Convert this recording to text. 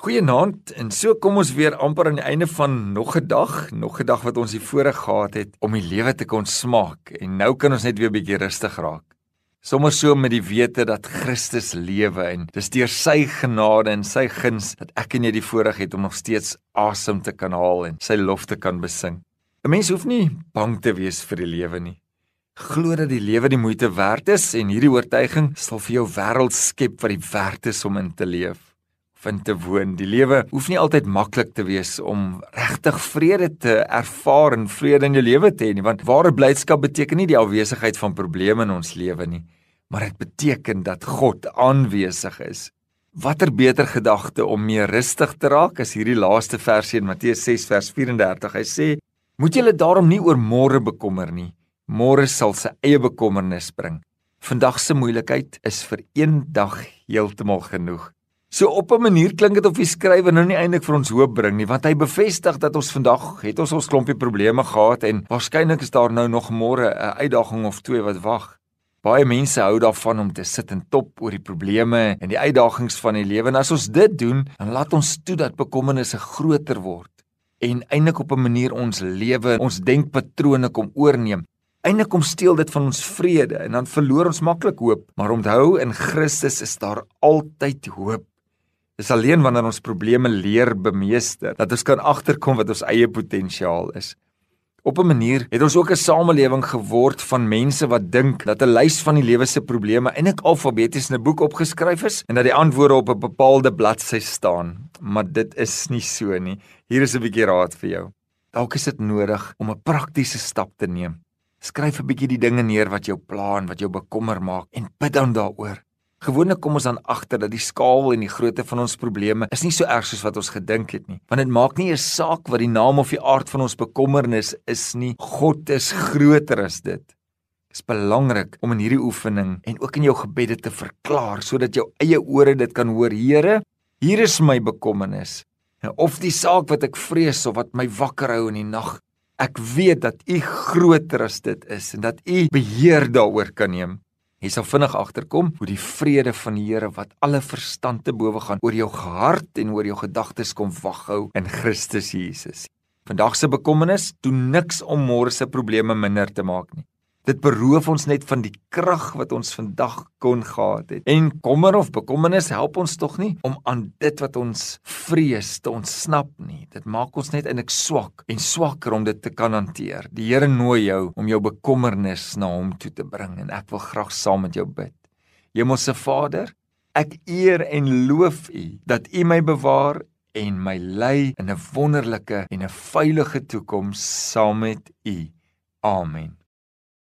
Goeienaand en so kom ons weer amper aan die einde van nog 'n dag, nog 'n dag wat ons hier voorreg gehad het om die lewe te kon smaak en nou kan ons net weer 'n bietjie rustig raak. Sommers so met die wete dat Christus lewe en dis deur sy genade en sy guns dat ek en jy die voorreg het om nog steeds asem te kan haal en sy lof te kan besing. 'n Mens hoef nie bang te wees vir die lewe nie. Glo dat die lewe die moeite werd is en hierdie oortuiging sal vir jou wêreld skep wat die werd is om in te leef vind te woon. Die lewe hoef nie altyd maklik te wees om regtig vrede te ervaar en vrede in jou lewe te hê nie, want ware blydskap beteken nie die afwesigheid van probleme in ons lewe nie, maar dit beteken dat God aanwesig is. Watter beter gedagte om meer rustig te raak as hierdie laaste versie in Matteus 6 vers 34. Hy sê: "Moet julle daarom nie oor môre bekommer nie. Môre sal sy eie bekommernis bring. Vandag se moeilikheid is vir een dag heeltemal genoeg." So op 'n manier klink dit of die skrywer nou nie eintlik vir ons hoop bring nie, want hy bevestig dat ons vandag het ons ons klompie probleme gehad en waarskynlik is daar nou nog môre 'n uitdaging of twee wat wag. Baie mense hou daarvan om te sit en top oor die probleme en die uitdagings van die lewe. En as ons dit doen, dan laat ons toe dat bekommernisse groter word en eintlik op 'n manier ons lewe, ons denkpatrone kom oorneem. Eindelik kom steel dit van ons vrede en dan verloor ons maklik hoop. Maar onthou in Christus is daar altyd hoop. Dis alleen wanneer ons probleme leer bemeester dat ons kan agterkom wat ons eie potensiaal is. Op 'n manier het ons ook 'n samelewing geword van mense wat dink dat 'n lys van die lewe se probleme eintlik alfabeties in 'n boek opgeskryf is en dat die antwoorde op 'n bepaalde bladsy staan. Maar dit is nie so nie. Hier is 'n bietjie raad vir jou. Dalk is dit nodig om 'n praktiese stap te neem. Skryf 'n bietjie die dinge neer wat jou pla en wat jou bekommer maak en bid dan daaroor. Gewoonlik kom ons dan agter dat die skaal en die grootte van ons probleme is nie so erg soos wat ons gedink het nie. Want dit maak nie 'n saak wat die naam of die aard van ons bekommernis is nie. God is groter as dit. Dit is belangrik om in hierdie oefening en ook in jou gebede te verklaar sodat jou eie ore dit kan hoor. Here, hier is my bekommernis. Of die saak wat ek vrees of wat my wakker hou in die nag. Ek weet dat U groter as dit is en dat U beheer daaroor kan neem. Jy sal vinnig agterkom hoe die vrede van die Here wat alle verstand te bowe gaan oor jou hart en oor jou gedagtes kom waghou in Christus Jesus. Vandag se bekommernis doen niks om môre se probleme minder te maak nie. Dit beroof ons net van die krag wat ons vandag kon gehad het. En kommer of bekommernis help ons tog nie om aan dit wat ons vrees te ontsnap nie. Dit maak ons net eintlik swak en swakker om dit te kan hanteer. Die Here nooi jou om jou bekommernis na hom toe te bring en ek wil graag saam met jou bid. Hemelse Vader, ek eer en loof U dat U my bewaar en my lei in 'n wonderlike en 'n veilige toekoms saam met U. Amen.